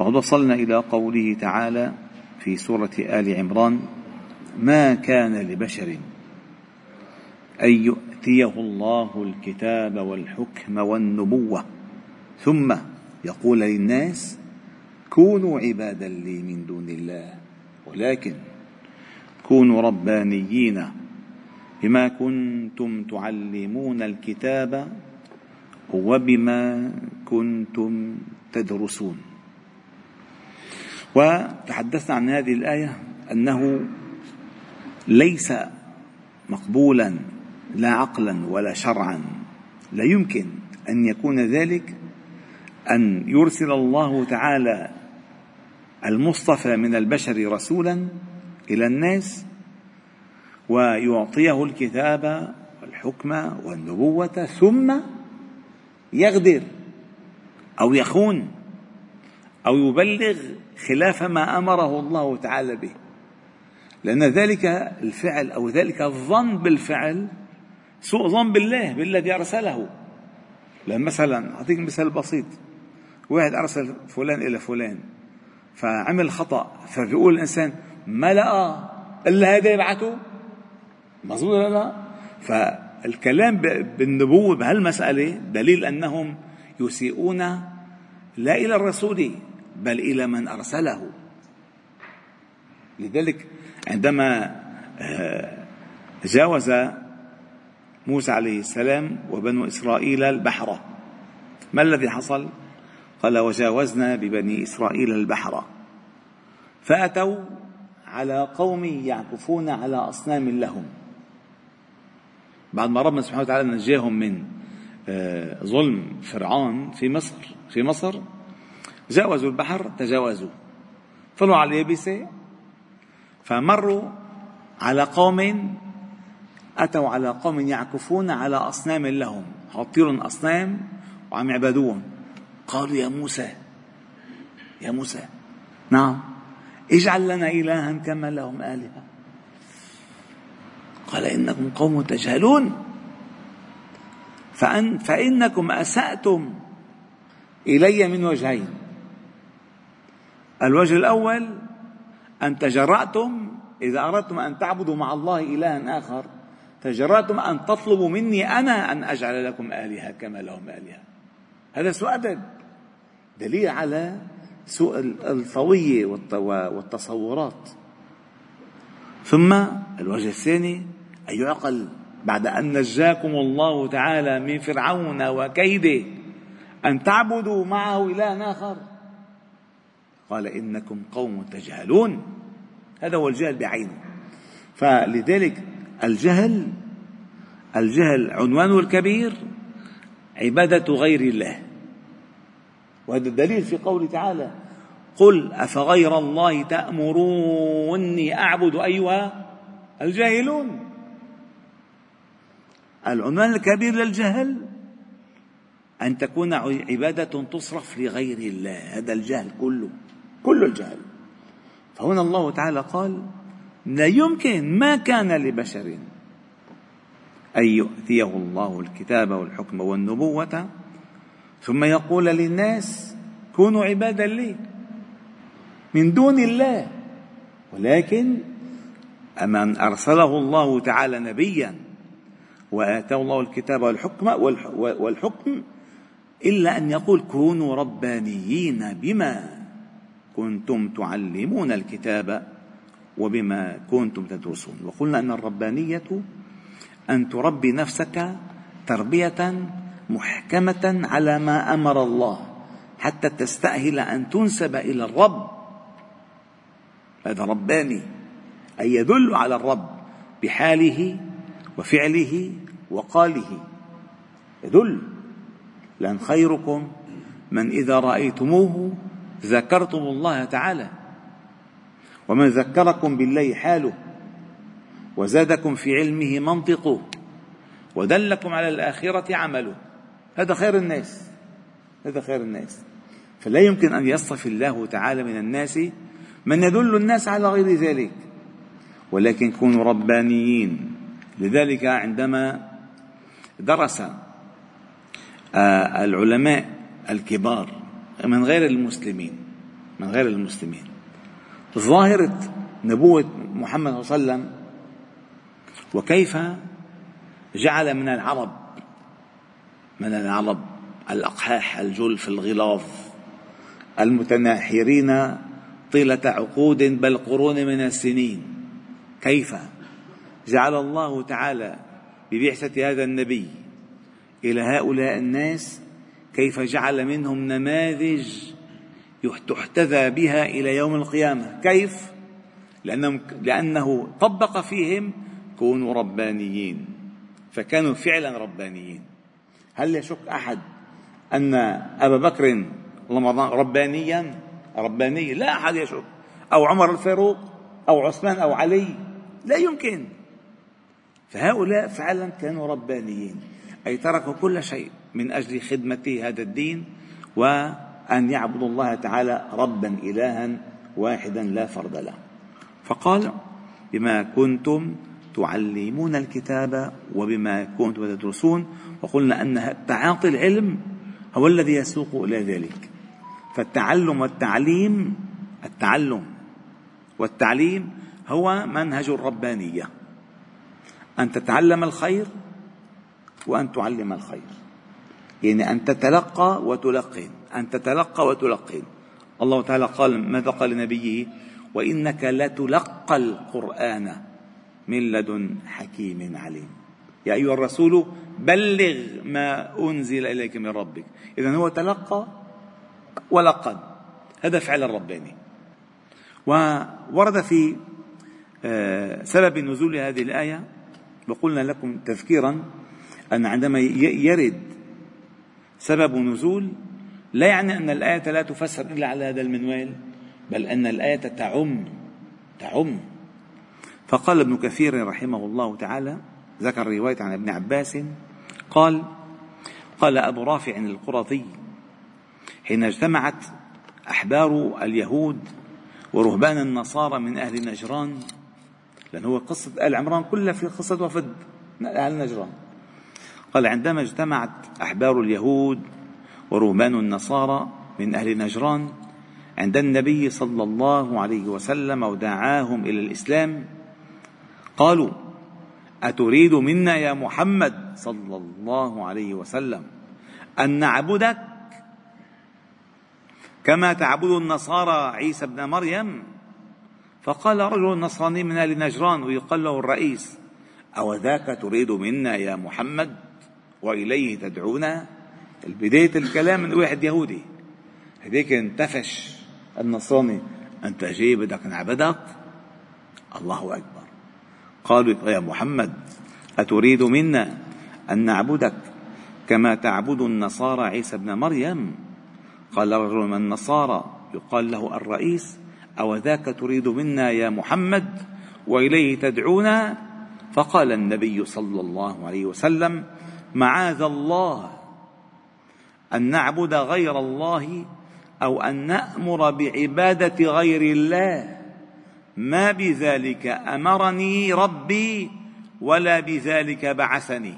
وقد وصلنا إلى قوله تعالى في سورة آل عمران ما كان لبشر أن يؤتيه الله الكتاب والحكم والنبوة ثم يقول للناس كونوا عبادا لي من دون الله ولكن كونوا ربانيين بما كنتم تعلمون الكتاب وبما كنتم تدرسون. وتحدثنا عن هذه الآية أنه ليس مقبولا لا عقلا ولا شرعا. لا يمكن أن يكون ذلك أن يرسل الله تعالى المصطفى من البشر رسولا إلى الناس ويعطيه الكتاب والحكم والنبوة ثم يغدر أو يخون. أو يبلغ خلاف ما أمره الله تعالى به. لأن ذلك الفعل أو ذلك الظن بالفعل سوء ظن بالله بالذي أرسله. لأن مثلا أعطيك مثال بسيط. واحد أرسل فلان إلى فلان فعمل خطأ فبيقول الإنسان ما لقى إلا هذا يبعثه؟ مظبوط ولا لا؟ فالكلام بالنبوة بهالمسألة دليل أنهم يسيئون لا إلى الرسول. بل إلى من أرسله. لذلك عندما آه، جاوز موسى عليه السلام وبنو إسرائيل البحر ما الذي حصل؟ قال وجاوزنا ببني إسرائيل البحر. فأتوا على قوم يعكفون على أصنام لهم. بعد ما ربنا سبحانه وتعالى نجاهم من آه، ظلم فرعون في مصر في مصر جاوزوا البحر تجاوزوا طلعوا على اليابسة فمروا على قوم أتوا على قوم يعكفون على أصنام لهم. حاطين أصنام وعم يعبدوهم قالوا يا موسى يا موسى نعم اجعل لنا إلها كما لهم آلهة. قال إنكم قوم تجهلون. فأن فإنكم أسأتم إلي من وجهين. الوجه الأول أن تجرأتم إذا أردتم أن تعبدوا مع الله إلها آخر تجرأتم أن تطلبوا مني أنا أن أجعل لكم آلهة كما لهم آلهة. هذا سوء أدب. دليل على سوء الطوية والتصورات. ثم الوجه الثاني أن يعقل بعد أن نجاكم الله تعالى من فرعون وكيده أن تعبدوا معه إلها آخر. قال إنكم قوم تجهلون. هذا هو الجهل بعينه. فلذلك الجهل الجهل عنوانه الكبير عبادة غير الله. وهذا الدليل في قوله تعالى قل أفغير الله تأمروني أعبد أيها الجاهلون. العنوان الكبير للجهل أن تكون عبادة تصرف لغير الله. هذا الجهل كله. كل الجهل فهنا الله تعالى قال لا يمكن ما كان لبشر أن يؤتيه الله الكتاب والحكم والنبوة. ثم يقول للناس كونوا عبادا لي من دون الله ولكن من أرسله الله تعالى نبيا وآتاه الله الكتاب والحكم والحكم إلا أن يقول كونوا ربانيين بما كنتم تعلمون الكتاب وبما كنتم تدرسون. وقلنا إن الربانية أن تربي نفسك تربية محكمة على ما أمر الله حتى تستأهل أن تنسب إلى الرب. هذا رباني أي يدل على الرب بحاله وفعله وقاله. يدل. لأن خيركم من إذا رأيتموه ذكرتم الله تعالى. ومن ذكركم بالله حاله وزادكم في علمه منطقه ودلكم على الآخرة عمله. هذا خير الناس. هذا خير الناس. فلا يمكن أن يصطفي الله تعالى من الناس من يدل الناس على غير ذلك. ولكن كونوا ربانيين. لذلك عندما درس آه، العلماء الكبار من غير المسلمين من غير المسلمين. ظاهرة نبوة محمد صلى الله عليه وسلم وكيف جعل من العرب من العرب الأقحاح الجلف الغلاظ المتناحرين طيلة عقود بل قرون من السنين. كيف جعل الله تعالى ببعثة هذا النبي إلى هؤلاء الناس كيف جعل منهم نماذج تحتذى بها إلى يوم القيامة. كيف؟ لأنهم لأنه طبق فيهم كونوا ربانيين. فكانوا فعلا ربانيين. هل يشك أحد أن أبا بكر ربانيا؟ رباني؟ لا أحد يشك. أو عمر الفاروق؟ أو عثمان؟ أو علي؟ لا يمكن. فهؤلاء فعلا كانوا ربانيين. أي تركوا كل شيء. من أجل خدمة هذا الدين وأن يعبدوا الله تعالى ربا إلها واحدا لا فرد له. فقال بما كنتم تعلمون الكتاب وبما كنتم تدرسون وقلنا أن تعاطي العلم هو الذي يسوق إلى ذلك. فالتعلم والتعليم التعلم والتعليم هو منهج الربانية. أن تتعلم الخير وأن تعلم الخير. يعني أن تتلقى وتلقن أن تتلقى وتلقن. الله تعالى قال ماذا قال لنبيه؟ وإنك لتلقى القرآن من لدن حكيم عليم. يا أيها الرسول بلغ ما أنزل إليك من ربك. اذا هو تلقى ولقد هذا فعل الرباني. وورد في آه، سبب نزول هذه الآية وقلنا لكم تذكيرا أن عندما يرد سبب نزول لا يعني أن الآية لا تفسر إلا على هذا المنوال بل أن الآية تعم تعم. فقال ابن كثير رحمه الله تعالى ذكر رواية عن ابن عباس قال قال أبو رافع القرظي حين اجتمعت أحبار اليهود ورهبان النصارى من أهل نجران لأن هو قصة آل عمران كلها في قصة وفد أهل نجران. قال عندما اجتمعت أحبار اليهود ورهبان النصارى من أهل نجران عند النبي صلى الله عليه وسلم ودعاهم إلى الإسلام قالوا أتريد منا يا محمد صلى الله عليه وسلم أن نعبدك كما تعبد النصارى عيسى ابن مريم؟ فقال رجل نصراني من آل نجران ويقال له الرئيس أو ذاك تريد منا يا محمد؟ وإليه تدعونا. بداية الكلام من واحد يهودي. هديك انتفش النصراني. أنت جاي بدك نعبدك الله أكبر. قالوا يا محمد أتريد منا أن نعبدك كما تعبد النصارى عيسى ابن مريم؟ قال رجل من النصارى؟ يقال له الرئيس. أو ذاك تريد منا يا محمد؟ وإليه تدعونا؟ فقال النبي صلى الله عليه وسلم معاذ الله أن نعبد غير الله أو أن نأمر بعبادة غير الله. ما بذلك؟ أمرني ربي ولا بذلك بعثني.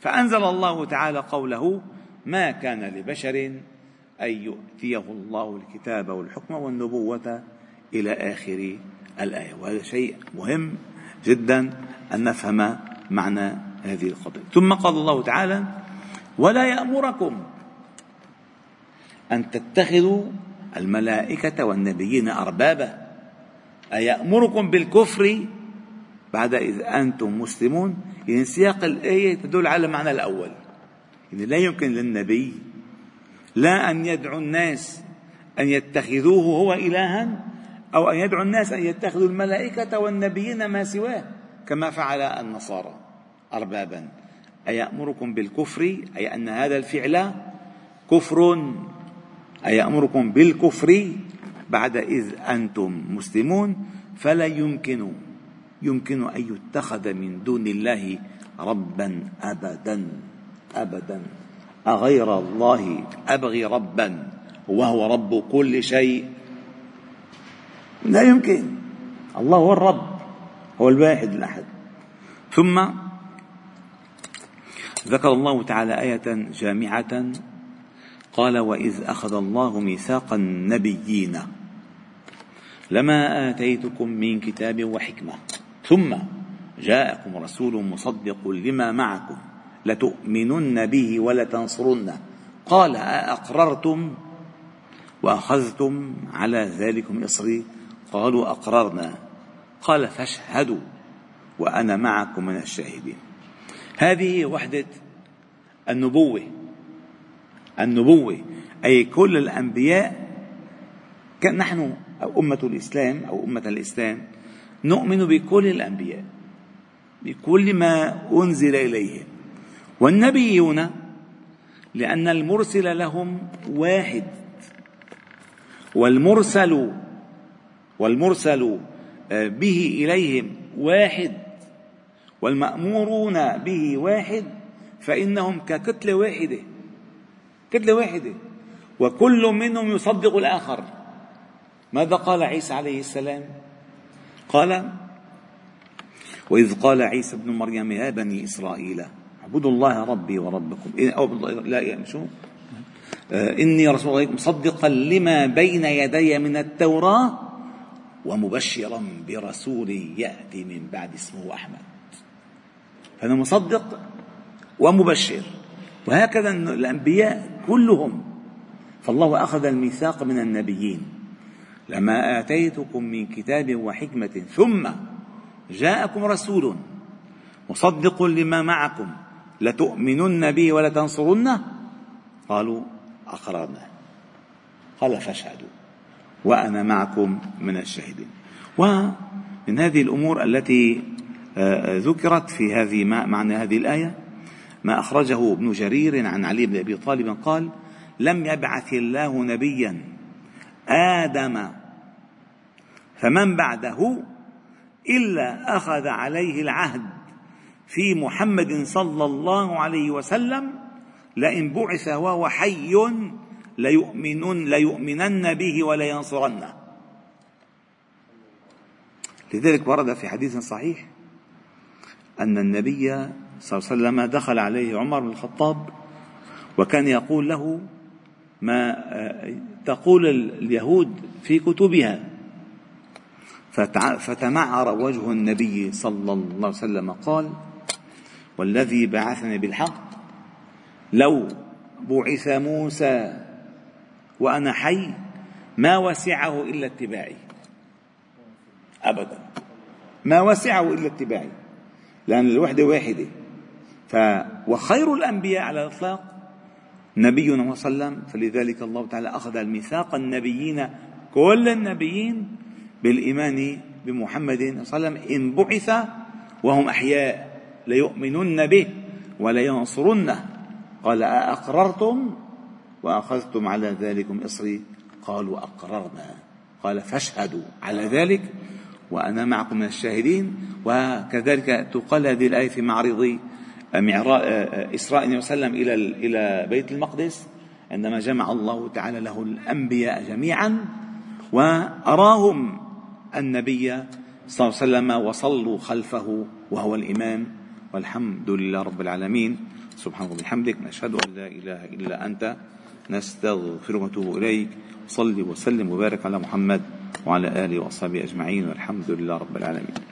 فأنزل الله تعالى قوله ما كان لبشر أن يؤتيه الله الكتاب والحكم والنبوة إلى آخر الآية. وهذا شيء مهم جدا أن نفهم معنى هذه القضية. ثم قال الله تعالى ولا يأمركم أن تتخذوا الملائكة والنبيين أربابا. أيأمركم بالكفر بعد إذ أنتم مسلمون؟ يعني سياق الآية تدل على المعنى الأول. يعني لا يمكن للنبي لا أن يدعو الناس أن يتخذوه هو إلها أو أن يدعو الناس أن يتخذوا الملائكة والنبيين ما سواه كما فعل النصارى. أربابا. أيأمركم بالكفر؟ أي أن هذا الفعل كفر. أيأمركم بالكفر بعد إذ أنتم مسلمون؟ فلا يمكن يمكن أن يتخذ من دون الله ربا أبدا. أبدا. أغير الله أبغي ربا. وهو رب كل شيء. لا يمكن. الله هو الرب هو الواحد الأحد. ثم ذكر الله تعالى آية جامعة. قال وإذ أخذ الله ميثاق النبيين لما آتيتكم من كتاب وحكمة ثم جاءكم رسول مصدق لما معكم لتؤمنن به ولتنصرنه قال أأقررتم وأخذتم على ذلكم إصري قالوا أقررنا قال فاشهدوا وأنا معكم من الشاهدين هذه وحدة النبوة. النبوة أي كل الأنبياء كان نحن أو أمة الإسلام أو أمة الإسلام نؤمن بكل الأنبياء بكل ما أنزل إليهم. والنبيون لأن المرسل لهم واحد. والمرسل والمرسل آه، به إليهم واحد. والمأمورون به واحد فإنهم ككتلة واحدة كتلة واحدة. وكل منهم يصدق الآخر. ماذا قال عيسى عليه السلام؟ قال وإذ قال عيسى ابن مريم يا بني إسرائيل اعبدوا الله ربي وربكم. أو لا يعني شو؟ آه، إني رسول الله مصدقا لما بين يدي من التوراة ومبشرا برسول يأتي من بعد اسمه أحمد. فأنا مصدق ومبشر. وهكذا الأنبياء كلهم. فالله أخذ الميثاق من النبيين. لما آتيتكم من كتاب وحكمة ثم جاءكم رسول مصدق لما معكم لتؤمنن به ولتنصرنه؟ قالوا أقررنا قال فاشهدوا. وأنا معكم من الشاهدين. ومن هذه الأمور التي ذكرت في هذه معنى هذه الآية ما أخرجه ابن جرير عن علي بن أبي طالب قال لم يبعث الله نبيا آدم فمن بعده إلا أخذ عليه العهد في محمد صلى الله عليه وسلم لئن بعث وهو حي ليؤمنن ليؤمنن به ولينصرنه. لذلك ورد في حديث صحيح أن النبي صلى الله عليه وسلم دخل عليه عمر بن الخطاب وكان يقول له ما تقول اليهود في كتبها. فتمعر وجه النبي صلى الله عليه وسلم قال والذي بعثني بالحق لو بعث موسى وأنا حي ما وسعه إلا اتباعي. أبدا. ما وسعه إلا اتباعي. لأن الوحدة واحدة. ف وخير الأنبياء على الإطلاق نبينا صلى الله عليه وسلم. فلذلك الله تعالى أخذ الميثاق النبيين كل النبيين بالإيمان بمحمد صلى الله عليه وسلم. إن بعث وهم أحياء ليؤمنن به ولينصرنه. قال أأقررتم؟ وأخذتم على ذلكم إصري؟ قالوا أقررنا. قال فاشهدوا. على ذلك وأنا معكم من الشاهدين وكذلك تقال هذه الآية في معرض إسراء النبي صلى الله عليه وسلم إلى إلى بيت المقدس عندما جمع الله تعالى له الأنبياء جميعا وأراهم النبي صلى الله عليه وسلم وصلوا خلفه وهو الإمام والحمد لله رب العالمين. سبحانك وبحمدك نشهد أن لا إله إلا أنت نستغفرك ونتوب إليك صلي وسلم وبارك على محمد. وعلى آله وأصحابه أجمعين والحمد لله رب العالمين.